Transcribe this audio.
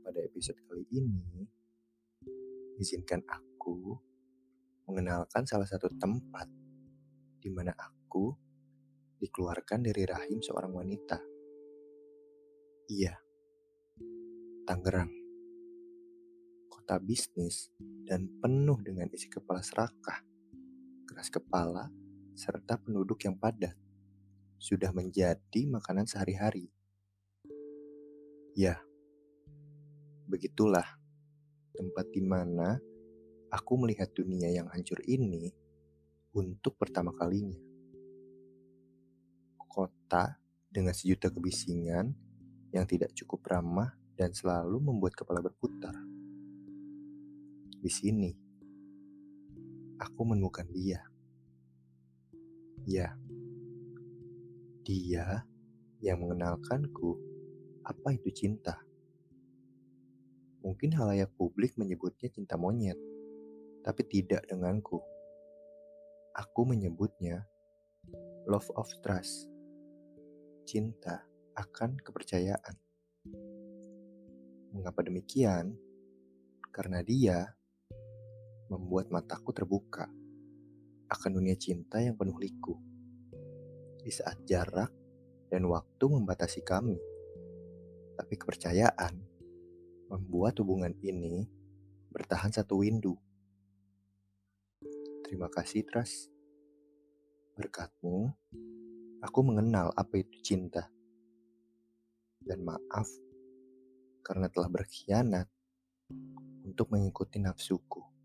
Pada episode kali ini, izinkan aku mengenalkan salah satu tempat di mana aku dikeluarkan dari rahim seorang wanita. Iya, Tangerang. Kota bisnis dan penuh dengan isi kepala serakah, keras kepala, serta penduduk yang padat sudah menjadi makanan sehari-hari. Ya, begitulah tempat di mana aku melihat dunia yang hancur ini untuk pertama kalinya. Kota dengan sejuta kebisingan yang tidak cukup ramah dan selalu membuat kepala berputar. Di sini, aku menemukan dia. Ya, dia yang mengenalkanku apa itu cinta? Mungkin halayak publik menyebutnya cinta monyet, tapi tidak denganku. Aku menyebutnya love of trust, cinta akan kepercayaan. Mengapa demikian? Karena dia membuat mataku terbuka akan dunia cinta yang penuh liku. Di saat jarak dan waktu membatasi kami tapi kepercayaan membuat hubungan ini bertahan satu windu. Terima kasih, Tras. Berkatmu, aku mengenal apa itu cinta. Dan maaf karena telah berkhianat untuk mengikuti nafsuku.